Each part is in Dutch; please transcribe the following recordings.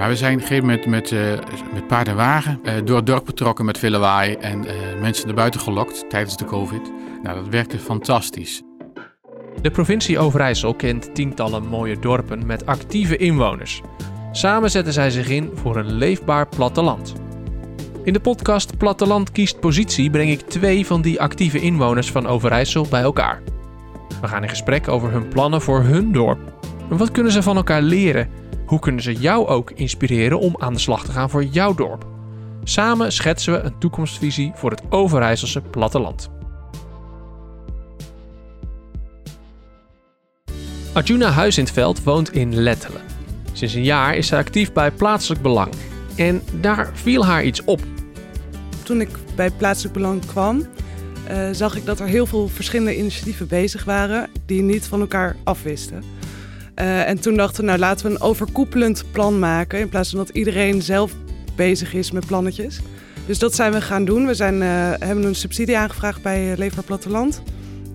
Maar we zijn op een gegeven moment met, uh, met paard en wagen uh, door het dorp getrokken met veel lawaai en uh, mensen naar buiten gelokt tijdens de COVID. Nou, dat werkte fantastisch. De provincie Overijssel kent tientallen mooie dorpen met actieve inwoners. Samen zetten zij zich in voor een leefbaar platteland. In de podcast Platteland kiest positie breng ik twee van die actieve inwoners van Overijssel bij elkaar. We gaan in gesprek over hun plannen voor hun dorp. En wat kunnen ze van elkaar leren? Hoe kunnen ze jou ook inspireren om aan de slag te gaan voor jouw dorp? Samen schetsen we een toekomstvisie voor het Overijsselse platteland. Arjuna Huis in het Veld woont in Lettelen. Sinds een jaar is zij actief bij Plaatselijk Belang. En daar viel haar iets op. Toen ik bij Plaatselijk Belang kwam, uh, zag ik dat er heel veel verschillende initiatieven bezig waren die niet van elkaar afwisten. Uh, en toen dachten we, nou laten we een overkoepelend plan maken in plaats van dat iedereen zelf bezig is met plannetjes. Dus dat zijn we gaan doen. We zijn, uh, hebben een subsidie aangevraagd bij Leefbaar Platteland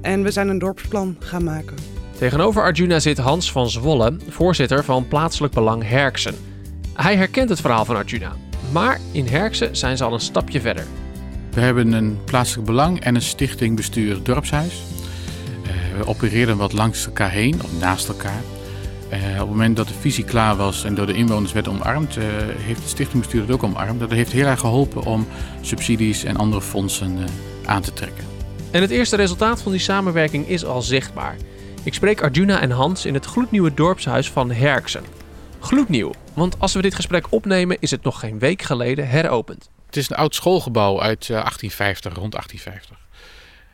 en we zijn een dorpsplan gaan maken. Tegenover Arjuna zit Hans van Zwolle, voorzitter van Plaatselijk Belang Herksen. Hij herkent het verhaal van Arjuna, maar in Herksen zijn ze al een stapje verder. We hebben een plaatselijk belang en een stichting bestuur dorpshuis. Uh, we opereren wat langs elkaar heen, of naast elkaar. Uh, op het moment dat de visie klaar was en door de inwoners werd omarmd, uh, heeft het stichtingbestuur het ook omarmd. Dat heeft heel erg geholpen om subsidies en andere fondsen aan te trekken. En het eerste resultaat van die samenwerking is al zichtbaar. Ik spreek Arjuna en Hans in het gloednieuwe dorpshuis van Herksen. Gloednieuw, want als we dit gesprek opnemen is het nog geen week geleden heropend. Het is een oud schoolgebouw uit 1850, rond 1850.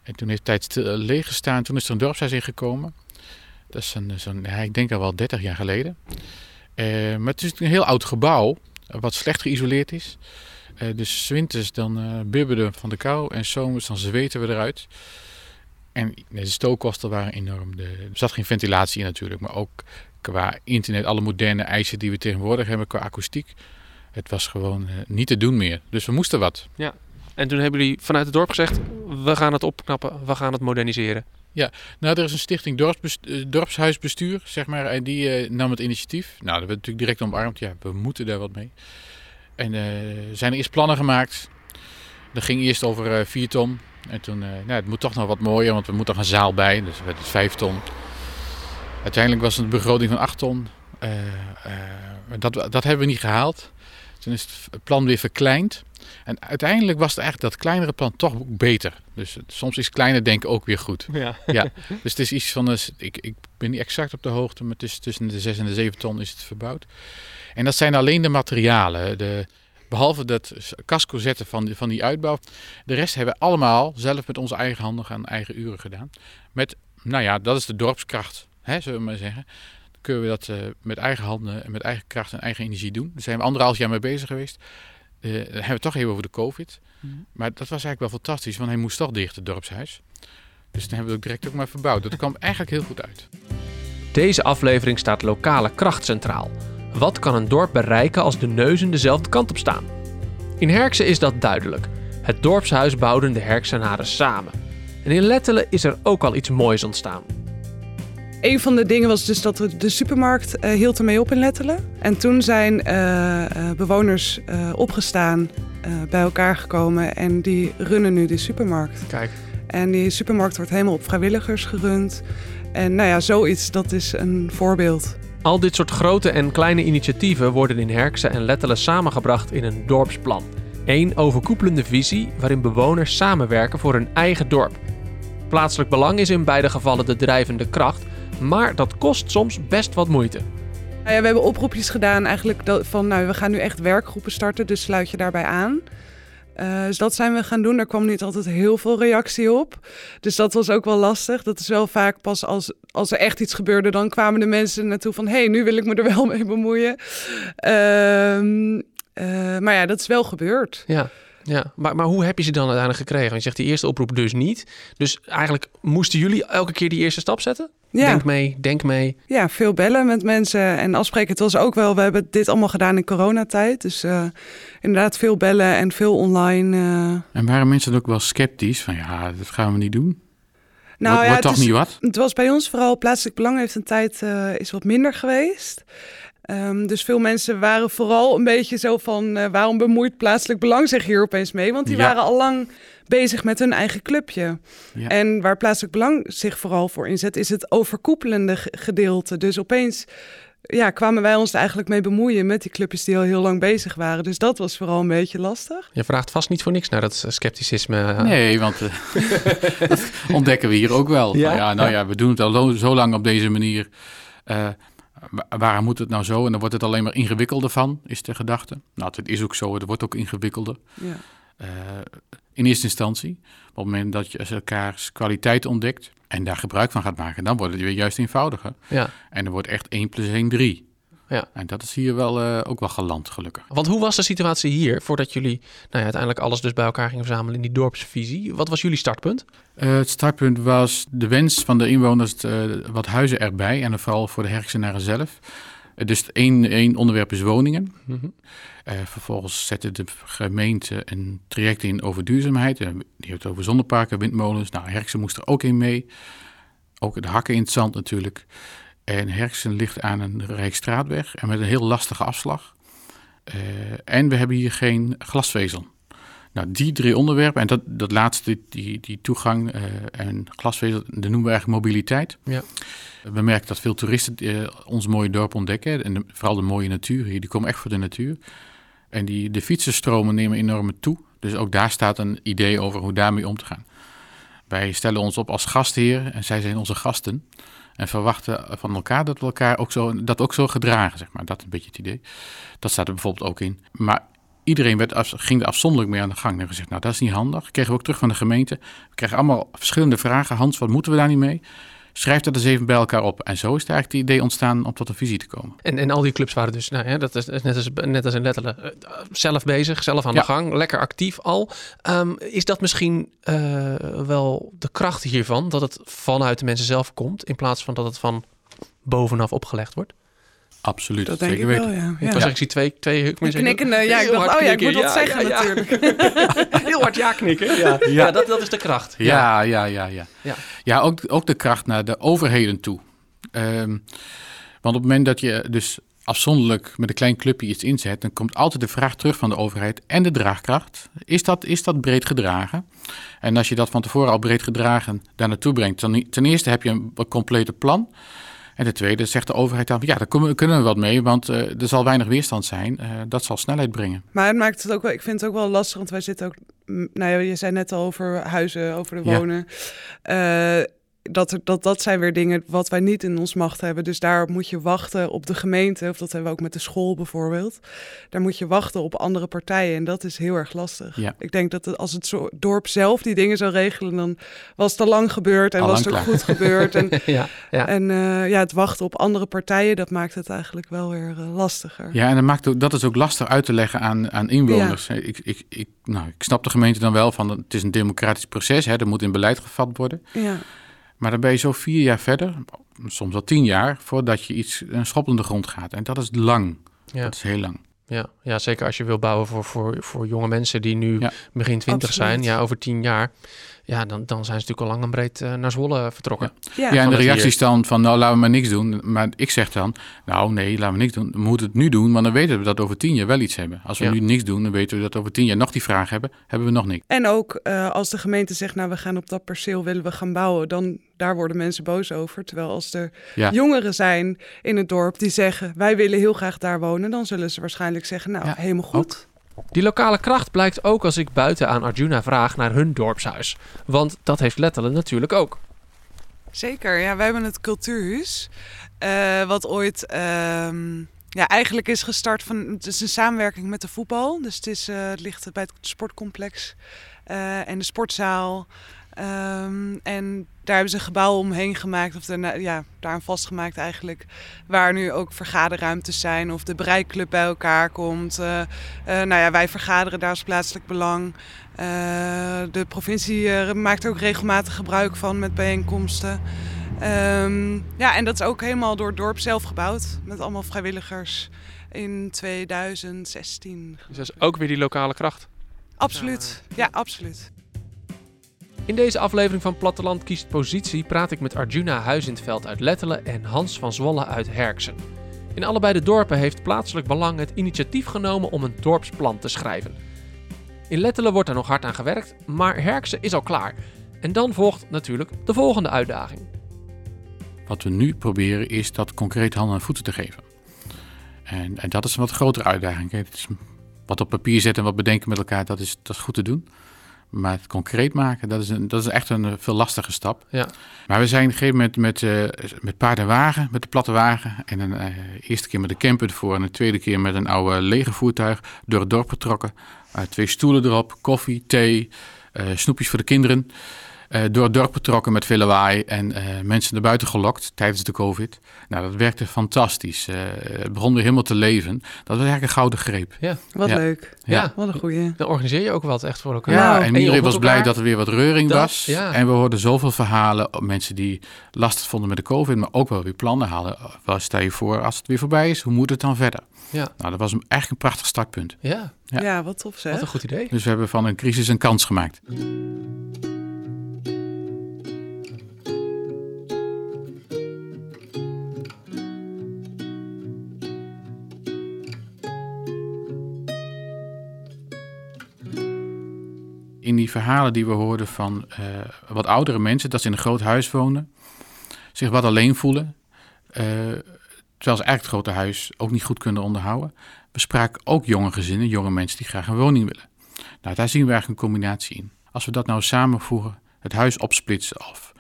En toen heeft het tijd leeg gestaan. Toen is er een dorpshuis ingekomen. Dat is een, zo'n, ja, ik denk al wel 30 jaar geleden. Uh, maar het is een heel oud gebouw, wat slecht geïsoleerd is. Dus winters dan uh, bibberden van de kou en zomers dan zweten we eruit. En de stookkosten waren enorm. Er zat geen ventilatie in natuurlijk, maar ook qua internet, alle moderne eisen die we tegenwoordig hebben qua akoestiek. Het was gewoon niet te doen meer. Dus we moesten wat. Ja. En toen hebben jullie vanuit het dorp gezegd: we gaan het opknappen, we gaan het moderniseren. Ja, nou er is een stichting dorpsbestuur, dorpshuisbestuur, zeg maar, en die uh, nam het initiatief. Nou, dat werd natuurlijk direct omarmd. Ja, we moeten daar wat mee. En uh, zijn er eerst plannen gemaakt. Dat ging eerst over uh, 4 ton. En toen, nou, het moet toch nog wat mooier, want er moet nog een zaal bij. Dus werd het 5 ton. Uiteindelijk was het een begroting van 8 ton. dat, dat hebben we niet gehaald. Toen is het plan weer verkleind. En uiteindelijk was het eigenlijk dat kleinere plan toch beter. Dus soms is kleiner denken ook weer goed. Ja. ja. Dus het is iets van, ik, ik ben niet exact op de hoogte, maar het is tussen de 6 en de 7 ton is het verbouwd. En dat zijn alleen de materialen. De, behalve dat casco zetten van die, van die uitbouw. De rest hebben we allemaal zelf met onze eigen handen aan eigen uren gedaan. Met, nou ja, dat is de dorpskracht, hè, zullen we maar zeggen kunnen we dat uh, met eigen handen en met eigen kracht en eigen energie doen. Daar zijn we anderhalf jaar mee bezig geweest. Uh, dan hebben we het toch even over de COVID. Mm. Maar dat was eigenlijk wel fantastisch, want hij moest toch dicht, het dorpshuis. Dus dan hebben we het ook direct ook maar verbouwd. Dat kwam eigenlijk heel goed uit. Deze aflevering staat lokale kracht centraal. Wat kan een dorp bereiken als de neuzen dezelfde kant op staan? In Herksen is dat duidelijk. Het dorpshuis bouwden de Herksenaren samen. En in Lettelen is er ook al iets moois ontstaan. Een van de dingen was dus dat de supermarkt uh, hield ermee op in Lettelen. En toen zijn uh, uh, bewoners opgestaan, bij elkaar gekomen en die runnen nu de supermarkt. Kijk. En die supermarkt wordt helemaal op vrijwilligers gerund. En nou ja, zoiets, dat is een voorbeeld. Al dit soort grote en kleine initiatieven worden in Herksen en Lettelen samengebracht in een dorpsplan. Eén overkoepelende visie waarin bewoners samenwerken voor hun eigen dorp. Plaatselijk belang is in beide gevallen de drijvende kracht, maar dat kost soms best wat moeite. Nou ja, we hebben oproepjes gedaan eigenlijk van nou, we gaan nu echt werkgroepen starten, dus sluit je daarbij aan. Uh, dus dat zijn we gaan doen. Daar kwam niet altijd heel veel reactie op. Dus dat was ook wel lastig. Dat is wel vaak pas als, als er echt iets gebeurde, dan kwamen de mensen naartoe van hé, hey, nu wil ik me er wel mee bemoeien. Uh, uh, maar ja, dat is wel gebeurd. Ja. Ja, maar, maar hoe heb je ze dan uiteindelijk gekregen? Want je zegt die eerste oproep dus niet. Dus eigenlijk moesten jullie elke keer die eerste stap zetten? Ja. Denk mee, denk mee. Ja, veel bellen met mensen en afspreken. Het was ook wel, we hebben dit allemaal gedaan in coronatijd. Dus uh, inderdaad veel bellen en veel online. Uh... En waren mensen ook wel sceptisch? Van ja, dat gaan we niet doen? Nou wordt, ja, wordt toch is, niet wat? Het was bij ons vooral plaatselijk belang heeft een tijd uh, is wat minder geweest. Ehm, dus veel mensen waren vooral een beetje zo van... eh, waarom bemoeit plaatselijk belang zich hier opeens mee? Want die Ja. waren al lang bezig met hun eigen clubje. Ja. En waar plaatselijk belang zich vooral voor inzet... is het overkoepelende ge- gedeelte. Dus opeens ja, kwamen wij ons er eigenlijk mee bemoeien... met die clubjes die al heel lang bezig waren. Dus dat was vooral een beetje lastig. Je vraagt vast niet voor niks naar dat eh, scepticisme. eh. Nee, want dat ontdekken we hier ook wel. Ja? Ja, ja nou Ja. we doen het al zo lang op deze manier. Eh, waarom moet het nou zo? En dan wordt het alleen maar ingewikkelder van, is de gedachte. Nou, het is ook zo, het wordt ook ingewikkelder. Ja. Eh, in eerste instantie. Op het moment dat je elkaars kwaliteit ontdekt en daar gebruik van gaat maken, dan wordt het weer juist eenvoudiger. Ja. En er wordt echt 1 plus 1 3. Ja. En dat is hier wel, eh, ook wel geland, gelukkig. Want hoe was de situatie hier voordat jullie nou ja, uiteindelijk alles dus bij elkaar gingen verzamelen in die dorpsvisie? Wat was jullie startpunt? Eh, het startpunt was de wens van de inwoners eh, wat huizen erbij. En vooral voor de Herksenaren zelf. Dus één, één onderwerp is woningen. Eh, vervolgens zette de gemeente een traject in over duurzaamheid. Die heeft het over zonneparken, windmolens. Nou, Herksen moest er ook in mee. Ook de hakken in het zand natuurlijk. En Herksen ligt aan een rijksstraatweg en met een heel lastige afslag. Eh, en we hebben hier geen glasvezel. Nou, die drie onderwerpen, en dat, dat laatste, die, die toegang eh, en glasvezel, dat noemen we eigenlijk mobiliteit. Ja. We merken dat veel toeristen eh, ons mooie dorp ontdekken. En de- vooral de mooie natuur hier, die komen echt voor de natuur. En die, de fietsenstromen nemen enorm toe. Dus ook daar staat een idee over hoe daarmee om te gaan. Wij stellen ons op als gastheer en zij zijn onze gasten. En verwachten van elkaar dat we elkaar ook zo, dat ook zo gedragen, zeg maar. Dat is een beetje het idee. Dat staat er bijvoorbeeld ook in. Maar iedereen werd ging er afzonderlijk mee aan de gang. En gezegd, nou dat is niet handig. Kregen we ook terug van de gemeente. We kregen allemaal verschillende vragen. Hans, wat moeten we daar niet mee? Schrijf dat eens even bij elkaar op. En zo is het eigenlijk het idee ontstaan om tot een visie te komen. En, en al die clubs waren dus, nou ja, dat is net als, net als in Lettelen, eh, zelf bezig, zelf aan Ja. de gang, lekker actief al. Ehm, is dat misschien eh, wel de kracht hiervan, dat het vanuit de mensen zelf komt, in plaats van dat het van bovenaf opgelegd wordt? Absoluut, Dat denk ik wel, ja. Ik ja. was ik zie twee, twee Een mensen. knikkende, ja, ik dacht, oh ja, ik moet knikken. dat Ja, zeggen ja, ja. natuurlijk. Heel hard ja knikken. Ja, ja. dat, dat is de kracht. Ja, ja, ja, ja. Ja. Ja, ook, ook de kracht naar de overheden toe. Ehm, want op het moment dat je dus afzonderlijk met een klein clubje iets inzet, dan komt altijd de vraag terug van de overheid en de draagkracht. Is dat, is dat breed gedragen? En als je dat van tevoren al breed gedragen daar naartoe brengt, dan ten eerste heb je een wat complete plan. En ten tweede zegt de overheid dan, ja, daar kunnen we, wat mee, want eh, er zal weinig weerstand zijn. Eh, dat zal snelheid brengen. Maar het maakt het ook wel, ik vind het ook wel lastig, want wij zitten ook, nou ja, je zei net al over huizen, over de Ja. wonen. Dat, dat, dat zijn weer dingen wat wij niet in ons macht hebben. Dus daar moet je wachten op de gemeente, of dat hebben we ook met de school bijvoorbeeld. Daar moet je wachten op andere partijen en dat is heel erg lastig. Ja. Ik denk dat het, als het zo, dorp zelf die dingen zou regelen, dan was het al lang gebeurd en Al was het ook klaar. goed gebeurd. En, ja, ja. en eh, ja, het wachten op andere partijen, dat maakt het eigenlijk wel weer eh, lastiger. Ja, en dat, maakt ook, dat is ook lastig uit te leggen aan, aan inwoners. Ik, ik, ik, nou, ik snap de gemeente dan wel van, het is een democratisch proces, hè, er moet in beleid gevat worden. ja. Maar dan ben je zo vier jaar verder, soms wel tien jaar, voordat je iets een schop in de grond gaat. En dat is lang. Ja. Dat is heel lang. Ja, ja, zeker als je wil bouwen voor, voor, voor jonge mensen die nu Ja. begin twintig zijn, ja, over tien jaar. Ja, dan, dan zijn ze natuurlijk al lang en breed eh, naar Zwolle vertrokken. Ja. Ja, en de het reactie hier. is dan van, nou laten we maar niks doen. Maar ik zeg dan, nou nee, laten we niks doen. We moeten het nu doen, want dan weten we dat we over tien jaar wel iets hebben. Als we Ja. nu niks doen, dan weten we dat we over tien jaar nog die vraag hebben. Hebben we nog niks. En ook eh, als de gemeente zegt, nou we gaan op dat perceel willen we gaan bouwen, dan daar worden mensen boos over. Terwijl als er Ja. jongeren zijn in het dorp die zeggen, wij willen heel graag daar wonen, dan zullen ze waarschijnlijk zeggen, nou Ja, helemaal goed. Die lokale kracht blijkt ook als ik buiten aan Arjuna vraag naar hun dorpshuis. Want dat heeft Lettelen natuurlijk ook. Zeker, ja, wij hebben het cultuurhuis, eh, wat ooit ehm, ja, eigenlijk is gestart van, het is een samenwerking met de voetbal. Dus het, is, eh, ligt bij het sportcomplex eh, en de sportzaal. Ehm, en daar hebben ze een gebouw omheen gemaakt, of daarna, ja, daaraan vastgemaakt eigenlijk, waar nu ook vergaderruimtes zijn of de bereikclub bij elkaar komt. Eh, nou ja, wij vergaderen daar als plaatselijk belang. Eh, de provincie maakt er ook regelmatig gebruik van met bijeenkomsten. Ehm, ja, en dat is ook helemaal door het dorp zelf gebouwd, met allemaal vrijwilligers in 2016. Dus dat is ook weer die lokale kracht. Absoluut, ja, absoluut. In deze aflevering van Platteland kiest positie praat ik met Arjuna Huizenveld uit Lettelen en Hans van Zwolle uit Herksen. In allebei de dorpen heeft plaatselijk belang het initiatief genomen om een dorpsplan te schrijven. In Lettelen wordt er nog hard aan gewerkt, maar Herkse is al klaar. En dan volgt natuurlijk de volgende uitdaging. Wat we nu proberen is dat concreet handen en voeten te geven. En, en dat is een wat grotere uitdaging. Het is wat op papier zetten en wat bedenken met elkaar, dat is, dat is goed te doen. Maar het concreet maken, dat is, een, dat is echt een eh, veel lastige stap. Ja. Maar we zijn op een gegeven moment met, uh, met paard en wagen, met de platte wagen. En een uh, eerste keer met de camper ervoor en de tweede keer met een oude lege voertuig door het dorp getrokken. Uh, twee stoelen erop, koffie, thee, snoepjes voor de kinderen. Uh, door het dorp betrokken met veel lawaai en uh, mensen naar buiten gelokt tijdens de COVID. Nou, dat werkte fantastisch. Uh, het begon weer helemaal te leven. Dat was eigenlijk een gouden greep. Ja. Wat ja. leuk. Ja. ja. Wat een goeie. Dan organiseer je ook wat echt voor elkaar. Ja, Nou, en iedereen was blij dat er weer wat reuring Dat, was. ja. En we hoorden zoveel verhalen op mensen die lastig vonden met de COVID, maar ook wel weer plannen hadden. Wat stel je voor als het weer voorbij is? Hoe moet het dan verder? Ja. Nou, dat was een, eigenlijk een prachtig startpunt. Ja, Ja. Ja. wat tof zeg. wat een goed idee. Dus we hebben van een crisis een kans gemaakt. In die verhalen die we hoorden van uh, wat oudere mensen, dat ze in een groot huis wonen, zich wat alleen voelen, uh, terwijl ze eigenlijk het grote huis ook niet goed kunnen onderhouden. We spraken ook jonge gezinnen, jonge mensen die graag een woning willen. Nou, daar zien we eigenlijk een combinatie in. Als we dat nou samenvoegen, het huis opsplitsen of,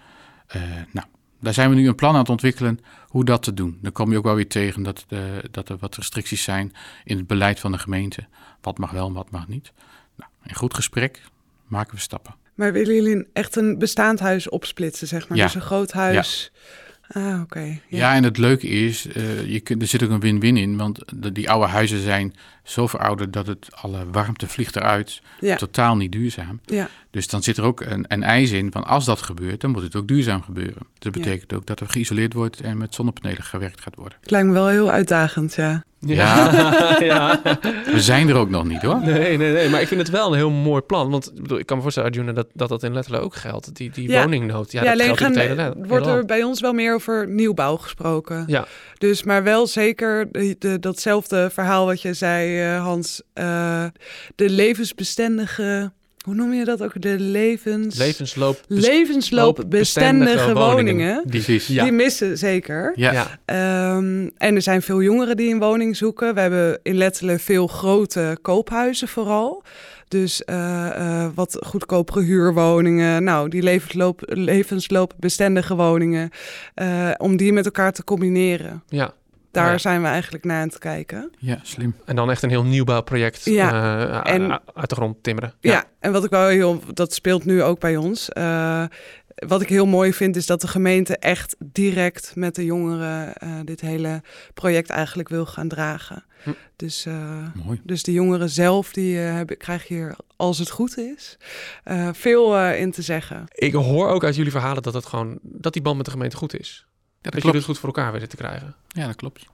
uh, nou, daar zijn we nu een plan aan het ontwikkelen hoe dat te doen. Dan kom je ook wel weer tegen dat, dat er wat restricties zijn in het beleid van de gemeente. Wat mag wel en wat mag niet. Nou, in goed gesprek, maken we stappen. Maar willen jullie echt een bestaand huis opsplitsen, zeg maar? Ja. Dus een groot huis. Ah, oké. Ja. Ja. en het leuke is, uh, je kunt, er zit ook een win-win in. Want de, die oude huizen zijn zo verouderd dat het alle warmte vliegt eruit. Ja. Totaal niet duurzaam. Ja. Dus dan zit er ook een, een eis in van als dat gebeurt, dan moet het ook duurzaam gebeuren. Dus dat betekent ook dat er geïsoleerd wordt en met zonnepanelen gewerkt gaat worden. Het lijkt me wel heel uitdagend, ja. Ja. ja. We zijn er ook nog niet hoor. Nee, nee, nee. Maar ik vind het wel een heel mooi plan. Want ik, bedoel, ik kan me voorstellen, Arjuna, dat dat, dat in Lettelen ook geldt. Die, die Ja. woningnood. Ja, Ja, dat alleen geldt gaan, in het hele wordt er bij ons wel meer over nieuwbouw gesproken. Ja. Dus, maar wel zeker de, de- datzelfde verhaal wat je zei, eh, Hans. eh, de levensbestendige, hoe noem je dat ook? De levens... Levensloop. levensloopbestendige woningen. Die. Ja. Die missen zeker. Ja. Ja. Ehm, en er zijn veel jongeren die een woning zoeken. We hebben in Lettelen veel grote koophuizen vooral. Dus eh, eh, wat goedkopere huurwoningen. Nou, die levensloop, levensloopbestendige woningen. eh, om die met elkaar te combineren. ja. Daar Ja. zijn we eigenlijk naar aan het kijken. Ja, slim. En dan echt een heel nieuwbouwproject Ja. eh, En- a- uit de grond timmeren. Ja. en wat ik wel heel... Dat speelt nu ook bij ons. Eh, wat ik heel mooi vind is dat de gemeente echt direct met de jongeren... eh, dit hele project eigenlijk wil gaan dragen. Hm. Dus... eh, Mooi. Dus de jongeren zelf, die eh, hebben, krijgen hier, als het goed is, eh, veel eh, in te zeggen. Ik hoor ook uit jullie verhalen dat, het gewoon, dat die band met de gemeente goed is. Ja, dat dat klopt. het goed voor elkaar weten te krijgen. Ja, dat klopt.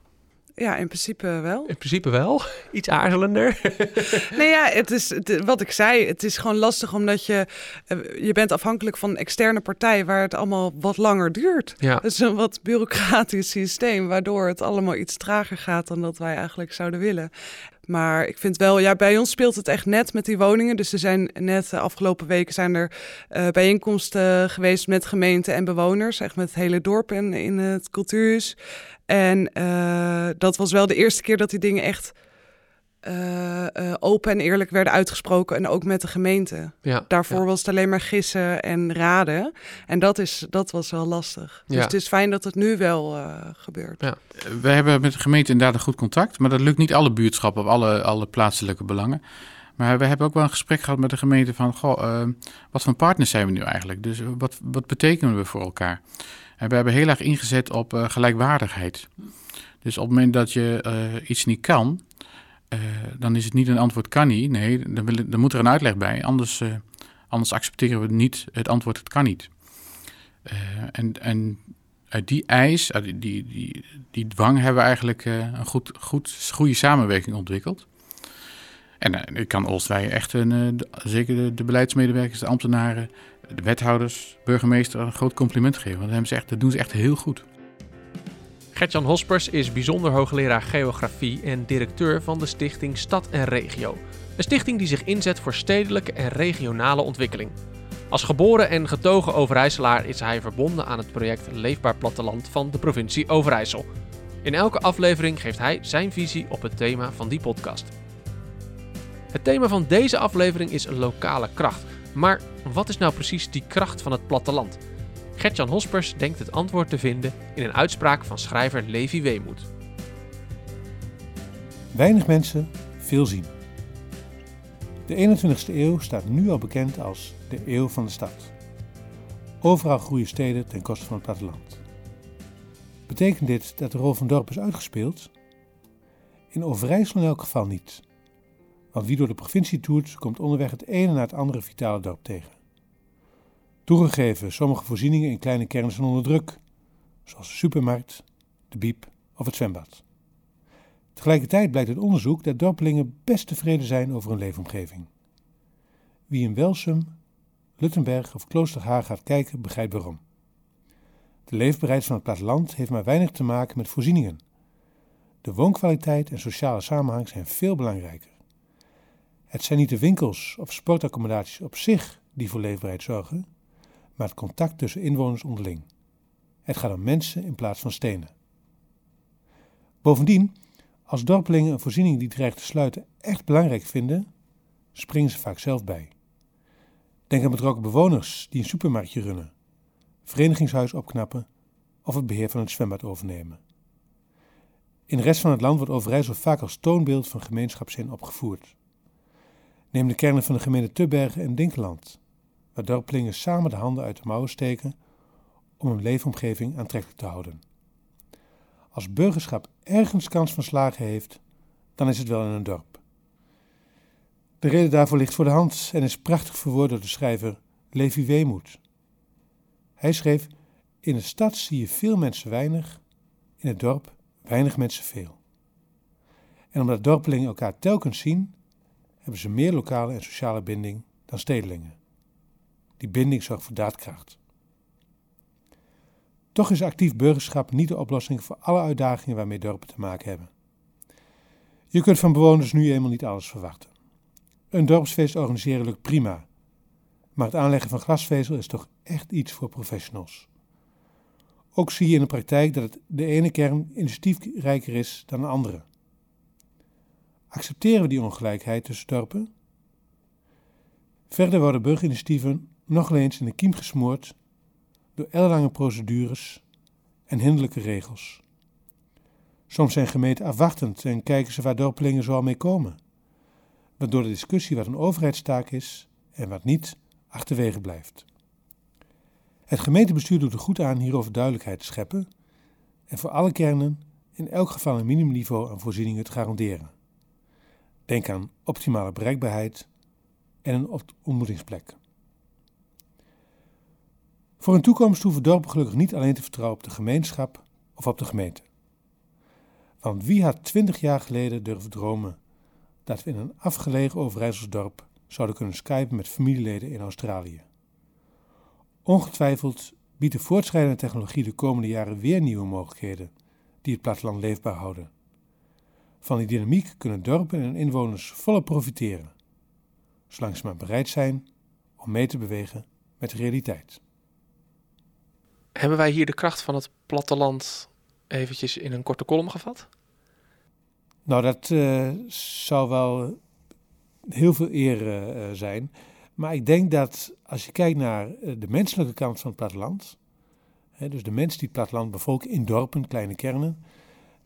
Ja, in principe wel. In principe wel. Iets aarzelender. nee, ja, het is het- wat ik zei. Het is gewoon lastig omdat je, eh, je bent afhankelijk van een externe partij waar het allemaal wat langer duurt. ja. Het is een wat bureaucratisch systeem, waardoor het allemaal iets trager gaat dan dat wij eigenlijk zouden willen. Maar ik vind wel, ja, bij ons speelt het echt net met die woningen. Dus er zijn net de afgelopen weken zijn er eh, bijeenkomsten geweest met gemeenten en bewoners. Echt met het hele dorp en in het cultuurhuis. En eh, dat was wel de eerste keer dat die dingen echt eh, eh, open en eerlijk werden uitgesproken. En ook met de gemeente. ja. Daarvoor Ja. was het alleen maar gissen en raden. En dat, is, dat was wel lastig. Dus Ja. het is fijn dat het nu wel eh, gebeurt. Ja. We hebben met de gemeente inderdaad een goed contact, maar dat lukt niet alle buurtschappen of alle, alle plaatselijke belangen. Maar we hebben ook wel een gesprek gehad met de gemeente van, goh, wat voor partners zijn we nu eigenlijk? Dus wat, wat betekenen we voor elkaar? En we hebben heel erg ingezet op eh, gelijkwaardigheid. Dus op het moment dat je eh, iets niet kan, eh, dan is het niet een antwoord kan niet. Nee, dan, dan moet er een uitleg bij. Anders, eh, anders accepteren we niet het antwoord het kan niet. Eh, en, en uit die eis, uit die, die, die, dwang hebben we eigenlijk een goed, goed, goede samenwerking ontwikkeld. En ik kan Olstwij echt, een, zeker de, de beleidsmedewerkers, de ambtenaren, de wethouders, burgemeester, een groot compliment geven. Want dat, hebben ze echt, dat doen ze echt heel goed. Gertjan Hospers is bijzonder hoogleraar geografie en directeur van de stichting Stad en Regio. Een stichting die zich inzet voor stedelijke en regionale ontwikkeling. Als geboren en getogen Overijsselaar is hij verbonden aan het project Leefbaar Platteland van de provincie Overijssel. In elke aflevering geeft hij zijn visie op het thema van die podcast. Het thema van deze aflevering is lokale kracht. Maar wat is nou precies die kracht van het platteland? Gertjan Hospers denkt het antwoord te vinden in een uitspraak van schrijver Levi Weemoed. Weinig mensen, veel zien. De 21ste eeuw staat nu al bekend als de eeuw van de stad. Overal groeien steden ten koste van het platteland. Betekent dit dat de rol van dorp is uitgespeeld? In Overijssel in elk geval niet. Want wie door de provincie toert, komt onderweg het ene na het andere vitale dorp tegen. Toegegeven, sommige voorzieningen in kleine kernen zijn onder druk, zoals de supermarkt, de biep of het zwembad. Tegelijkertijd blijkt uit onderzoek dat dorpelingen best tevreden zijn over hun leefomgeving. Wie in Welsum, Luttenberg of Kloosterhaag gaat kijken, begrijpt waarom. De leefbaarheid van het platteland heeft maar weinig te maken met voorzieningen. De woonkwaliteit en sociale samenhang zijn veel belangrijker. Het zijn niet de winkels of sportaccommodaties op zich die voor leefbaarheid zorgen, maar het contact tussen inwoners onderling. Het gaat om mensen in plaats van stenen. Bovendien, als dorpelingen een voorziening die dreigt te sluiten echt belangrijk vinden, springen ze vaak zelf bij. Denk aan betrokken bewoners die een supermarktje runnen, verenigingshuis opknappen of het beheer van het zwembad overnemen. In de rest van het land wordt Overijssel vaak als toonbeeld van gemeenschapszin opgevoerd. Neem de kernen van de gemeente Tubbergen en Dinkeland, waar dorpelingen samen de handen uit de mouwen steken om hun leefomgeving aantrekkelijk te houden. Als burgerschap ergens kans van slagen heeft, dan is het wel in een dorp. De reden daarvoor ligt voor de hand en is prachtig verwoord door de schrijver Levi Weemoed. Hij schreef: In de stad zie je veel mensen weinig, in het dorp weinig mensen veel. En omdat dorpelingen elkaar telkens zien, hebben ze meer lokale en sociale binding dan stedelingen. Die binding zorgt voor daadkracht. Toch is actief burgerschap niet de oplossing voor alle uitdagingen waarmee dorpen te maken hebben. Je kunt van bewoners nu eenmaal niet alles verwachten. Een dorpsfeest organiseren lukt prima, maar het aanleggen van glasvezel is toch echt iets voor professionals. Ook zie je in de praktijk dat het de ene kern initiatiefrijker is dan de andere. Accepteren we die ongelijkheid tussen dorpen? Verder worden burgerinitiatieven nog eens in de kiem gesmoord door ellenlange procedures en hinderlijke regels. Soms zijn gemeenten afwachtend en kijken ze waar dorpelingen zoal mee komen, waardoor de discussie wat een overheidstaak is en wat niet achterwege blijft. Het gemeentebestuur doet er goed aan hierover duidelijkheid te scheppen en voor alle kernen in elk geval een minimumniveau aan voorzieningen te garanderen. Denk aan optimale bereikbaarheid en een ontmoetingsplek. Voor een toekomst hoeven dorpen gelukkig niet alleen te vertrouwen op de gemeenschap of op de gemeente. Want wie had twintig jaar geleden durven dromen dat we in een afgelegen Overijsselsdorp zouden kunnen skypen met familieleden in Australië? Ongetwijfeld biedt de voortschrijdende technologie de komende jaren weer nieuwe mogelijkheden die het platteland leefbaar houden. Van die dynamiek kunnen dorpen en inwoners volop profiteren, zolang ze maar bereid zijn om mee te bewegen met de realiteit. Hebben wij hier de kracht van het platteland eventjes in een korte kolom gevat? Nou, dat uh, zou wel heel veel eer uh, zijn. Maar ik denk dat als je kijkt naar eh, de menselijke kant van het platteland, hè, dus de mensen die het platteland bevolken in dorpen, kleine kernen,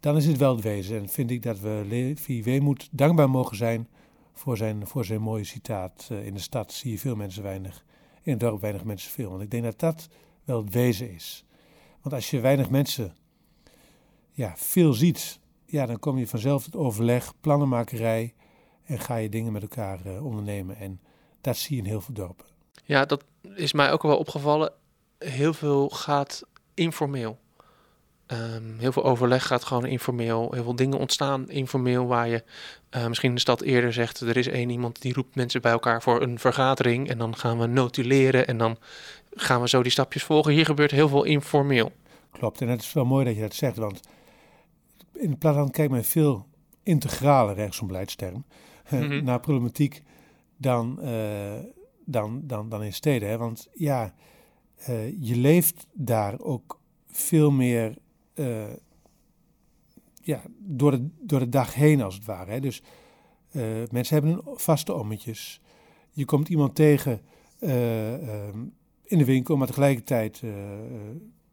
dan is het wel het wezen. En vind ik dat we Levi Weemoed dankbaar mogen zijn voor zijn, voor zijn mooie citaat. in de stad zie je veel mensen weinig, in het dorp weinig mensen veel. Want ik denk dat dat wel het wezen is. Want als je weinig mensen ja, veel ziet, ja, dan kom je vanzelf tot overleg, plannenmakerij en ga je dingen met elkaar uh, ondernemen. En dat zie je in heel veel dorpen. Ja, dat is mij ook wel opgevallen. Heel veel gaat informeel. Um, heel veel overleg gaat gewoon informeel. Heel veel dingen ontstaan informeel waar je uh, misschien in de stad eerder zegt... er is één iemand die roept mensen bij elkaar voor een vergadering... en dan gaan we notuleren en dan gaan we zo die stapjes volgen. Hier gebeurt heel veel informeel. Klopt, en het is wel mooi dat je dat zegt, want in het platteland kijkt men veel integraler, zo'n beleidsterm, Mhm. naar problematiek dan, eh, dan, dan, dan in steden. Hè? Want ja, eh, je leeft daar ook veel meer eh, ja, door, de, door de dag heen, als het ware. Hè? Dus eh, mensen hebben vaste ommetjes. Je komt iemand tegen eh, ehm, in de winkel, maar tegelijkertijd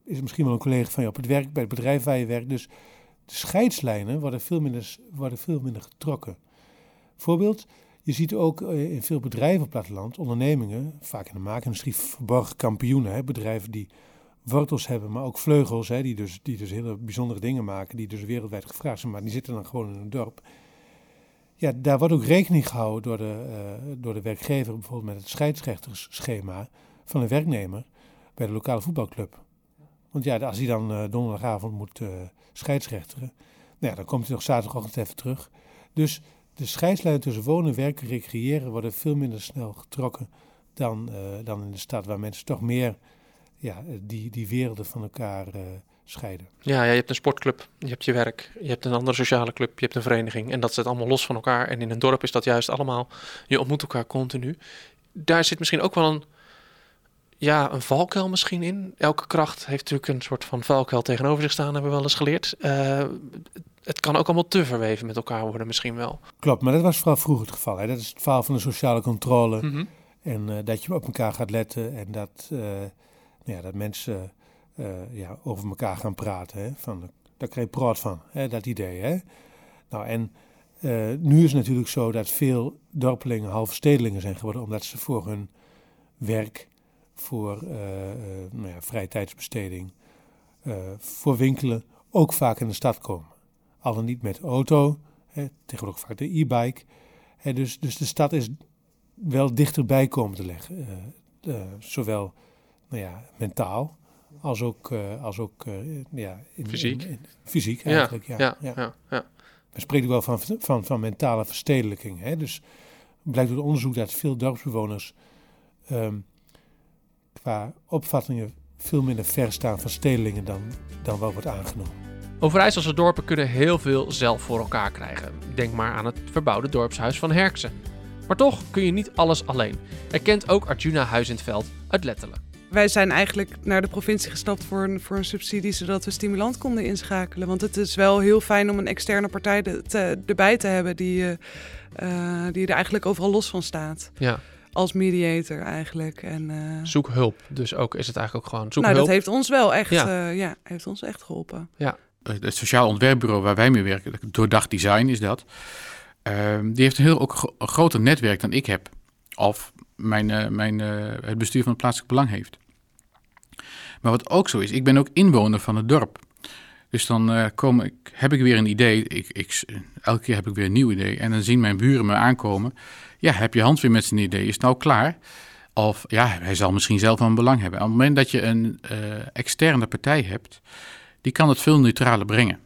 is het misschien wel een collega van je op het werk, bij het bedrijf waar je werkt. Dus de scheidslijnen worden veel minder, worden veel minder getrokken. Voorbeeld, je ziet ook in veel bedrijven op het platteland, ondernemingen, vaak in de maakindustrie, verborgen kampioenen. Hè? Bedrijven die wortels hebben, maar ook vleugels, hè? Die, dus, die dus hele bijzondere dingen maken, die dus wereldwijd gevraagd zijn, maar die zitten dan gewoon in een dorp. Ja, daar wordt ook rekening gehouden door de, eh, door de werkgever, bijvoorbeeld met het scheidsrechtersschema van een werknemer bij de lokale voetbalclub. Want ja, als hij dan eh, donderdagavond moet eh scheidsrechteren, nou ja, dan komt hij nog zaterdagochtend even terug. Dus de scheidslijnen tussen wonen, werken, recreëren worden veel minder snel getrokken dan, dan in de stad, waar mensen toch meer ja, die, die werelden van elkaar eh, scheiden. Ja, ja, je hebt een sportclub, je hebt je werk, je hebt een andere sociale club, je hebt een vereniging. En dat zit allemaal los van elkaar. En in een dorp is dat juist allemaal, je ontmoet elkaar continu. Daar zit misschien ook wel een, ja, een valkuil misschien in. Elke kracht heeft natuurlijk een soort van valkuil tegenover zich staan, hebben we wel eens geleerd. Eh, het kan ook allemaal te verweven met elkaar worden misschien wel. Klopt, maar dat was vooral vroeger het geval. Hè. Dat is het verhaal van de sociale controle. Mhm. En eh, dat je op elkaar gaat letten en dat, eh, ja, dat mensen eh, ja, over elkaar gaan praten. Hè? Van, daar krijg je praat van, hè? dat idee. Hè? Nou, en eh, nu is het natuurlijk zo dat veel dorpelingen halve stedelingen zijn geworden, omdat ze voor hun werk, voor eh, nou ja, vrije tijdsbesteding, voor winkelen ook vaak in de stad komen. Al dan niet met auto, hè? tegenwoordig vaak de e-bike. Dus, dus de stad is wel dichterbij komen te leggen. zowel nou ja, mentaal als ook, eh, als ook eh, ja, in, Fysiek. in- in- fysiek eigenlijk. Ja, ja, ja. ja, ja. We spreken wel van, van, van mentale verstedelijking. Hè? Dus blijkt uit onderzoek dat veel dorpsbewoners ehm, qua opvattingen veel minder ver staan van stedelingen dan, dan wel wordt aangenomen. Overijsselse dorpen kunnen heel veel zelf voor elkaar krijgen. Denk maar aan het verbouwde dorpshuis van Herksen. Maar toch kun je niet alles alleen. Erkent ook Arjuna Huis in het Veld uit Lettelen. Wij zijn eigenlijk naar de provincie gestapt voor een, voor een subsidie, zodat we stimulant konden inschakelen. Want het is wel heel fijn om een externe partij de- te- erbij te hebben die, eh, eh, die er eigenlijk overal los van staat. Ja, Als mediator eigenlijk. En, eh, zoek hulp. Dus ook is het eigenlijk ook gewoon zoek nou, hulp. dat heeft ons wel echt, Ja. ja. ja, heeft ons echt geholpen. Eh, het sociaal ontwerpbureau waar wij mee werken, Doordacht Design is dat. Ehm, die heeft een heel ook een groter netwerk dan ik heb. Of mijn, eh, mijn, eh, het bestuur van het plaatselijk belang heeft. Maar wat ook zo is, ik ben ook inwoner van het dorp. Dus dan eh, kom ik, heb ik weer een idee. Ik, ik, elke keer heb ik weer een nieuw idee. En dan zien mijn buren me aankomen. Ja, heb je hand weer met zijn idee? Is het nou klaar? Of ja, hij zal misschien zelf wel een belang hebben. Op het moment dat je een externe partij hebt, die kan het veel neutraler brengen.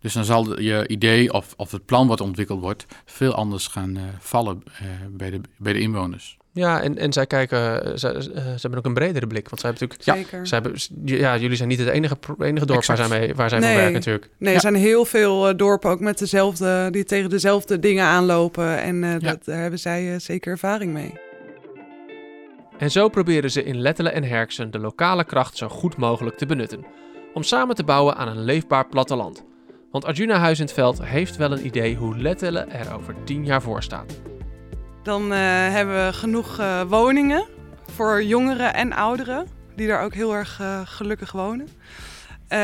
Dus dan zal je idee of, of het plan wat ontwikkeld wordt veel anders gaan vallen bij, de, bij de inwoners. Ja, en, en zij kijken, eh, ze, eh, ze hebben ook een bredere blik. Want zij hebben natuurlijk, Zeker. zij hebben, ja, jullie zijn niet het enige, dorp waar zij, mee, waar zij mee Nee. werken natuurlijk. Nee, er Ja. zijn heel veel eh, dorpen ook met dezelfde, die tegen dezelfde dingen aanlopen. En dat, daar hebben zij zeker ervaring mee. En zo proberen ze in Lettelen en Herksen de lokale kracht zo goed mogelijk te benutten. Om samen te bouwen aan een leefbaar platteland. Want Arjuna Huis in het Veld heeft wel een idee hoe Lettelen er over tien jaar voor staat. Dan eh, hebben we genoeg eh, woningen voor jongeren en ouderen, die daar ook heel erg eh, gelukkig wonen. We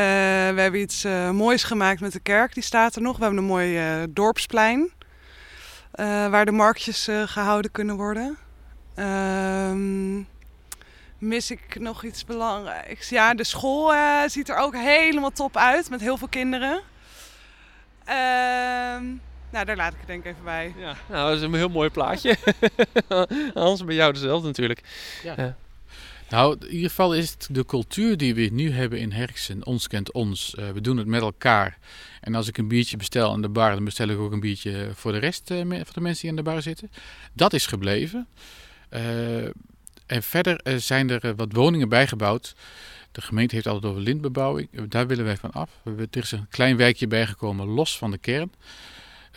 hebben iets moois gemaakt met de kerk, die staat er nog. We hebben een mooi dorpsplein, waar de marktjes eh, gehouden kunnen worden. Ehm, mis ik nog iets belangrijks? Ja, de school ziet er ook helemaal top uit, met heel veel kinderen. Ehm, nou, daar laat ik het denk ik even bij. Ja, nou, dat is een heel mooi plaatje. Hans, bij jou dezelfde natuurlijk. Nou, in ieder geval is het de cultuur die we nu hebben in Herksen. Ons kent ons. Eh, we doen het met elkaar. En als ik een biertje bestel aan de bar, dan bestel ik ook een biertje voor de rest eh, me- van de mensen die aan de bar zitten. Dat is gebleven. Eh, en verder eh, zijn er eh, wat woningen bijgebouwd. De gemeente heeft altijd over lintbebouwing. Daar willen wij van af. We hebben, er is een klein wijkje bijgekomen, los van de kern.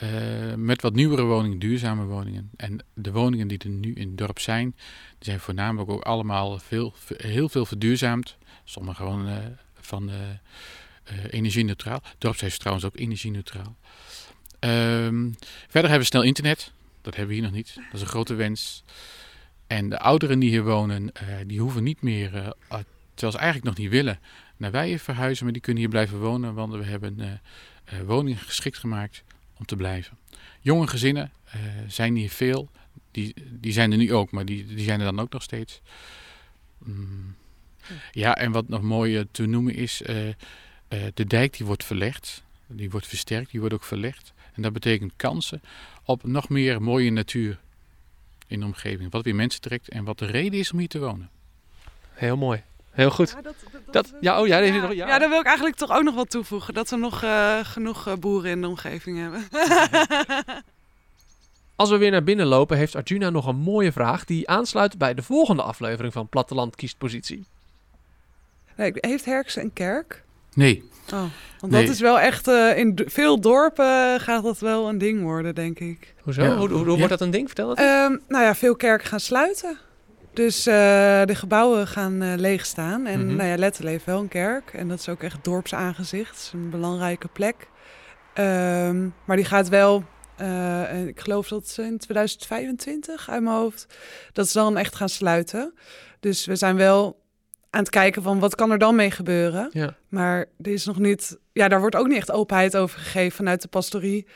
Uh, met wat nieuwere woningen, duurzame woningen. En de woningen die er nu in het dorp zijn, die zijn voornamelijk ook allemaal veel, heel veel verduurzaamd. Sommige gewoon uh, van uh, energie-neutraal. Het dorpshuis is trouwens ook energie-neutraal. Um, verder hebben we snel internet. Dat hebben we hier nog niet. Dat is een grote wens. En de ouderen die hier wonen, die hoeven niet meer, terwijl ze eigenlijk nog niet willen, naar wij verhuizen. Maar die kunnen hier blijven wonen, want we hebben woningen geschikt gemaakt om te blijven. Jonge gezinnen uh, zijn hier veel. Die, die zijn er nu ook, maar die, die zijn er dan ook nog steeds. Mm. Ja, en wat nog mooi te noemen is, uh, de dijk die wordt verlegd. Die wordt versterkt, die wordt ook verlegd. En dat betekent kansen op nog meer mooie natuur in de omgeving. Wat weer mensen trekt en wat de reden is om hier te wonen. Heel mooi. Heel goed. Ja, dat, dat, dat, ja, oh, ja, ja. Nog, ja. ja, daar wil ik eigenlijk toch ook nog wat toevoegen. Dat we nog uh, genoeg uh, boeren in de omgeving hebben. Als we weer naar binnen lopen, heeft Arjuna nog een mooie vraag die aansluit bij de volgende aflevering van Platteland kiest positie. Nee, heeft Herksen een kerk? Nee. Oh, want nee. dat is wel echt, uh, in veel dorpen gaat dat wel een ding worden, denk ik. Hoezo? Ja. Hoe, hoe, hoe wordt dat een ding? Vertel het. Um, nou ja, veel kerken gaan sluiten. Dus uh, de gebouwen gaan uh, leeg staan. En mm -hmm. nou ja, heeft wel een kerk. En dat is ook echt dorpsaangezicht. Het is een belangrijke plek. Um, maar die gaat wel, uh, ik geloof dat ze in 2025 uit mijn hoofd, dat ze dan echt gaan sluiten. Dus we zijn wel aan het kijken van wat kan er dan mee gebeuren. Ja. Maar er is nog niet, ja, daar wordt ook niet echt openheid over gegeven vanuit de pastorie.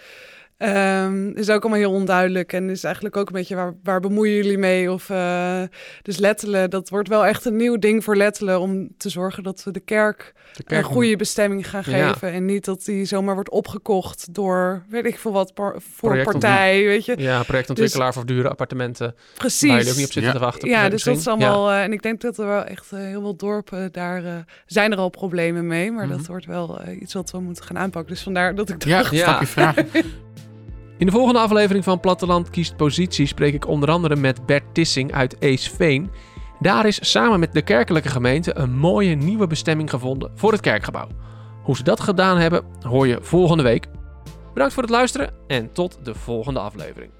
Um, is ook allemaal heel onduidelijk en is eigenlijk ook een beetje waar, waar bemoeien jullie mee? Of, uh, dus Lettelen, dat wordt wel echt een nieuw ding voor Lettelen om te zorgen dat we de kerk, de kerk een goede bestemming gaan geven. En niet dat die zomaar wordt opgekocht door, weet ik veel wat, voor een partij, weet je. Ja, projectontwikkelaar dus, voor dure appartementen. Precies. Waar je ook niet op zitten ja. te wachten. Ja, dus dat is allemaal, uh, en ik denk dat er wel echt uh, heel veel dorpen, daar zijn er al problemen mee. Maar mm -hmm. dat wordt wel iets wat we moeten gaan aanpakken. Dus vandaar dat ik dacht... Ja, ja. vraag. In de volgende aflevering van Platteland kiest positie spreek ik onder andere met Bert Tissing uit Eesveen. Daar is samen met de kerkelijke gemeente een mooie nieuwe bestemming gevonden voor het kerkgebouw. Hoe ze dat gedaan hebben, hoor je volgende week. Bedankt voor het luisteren en tot de volgende aflevering.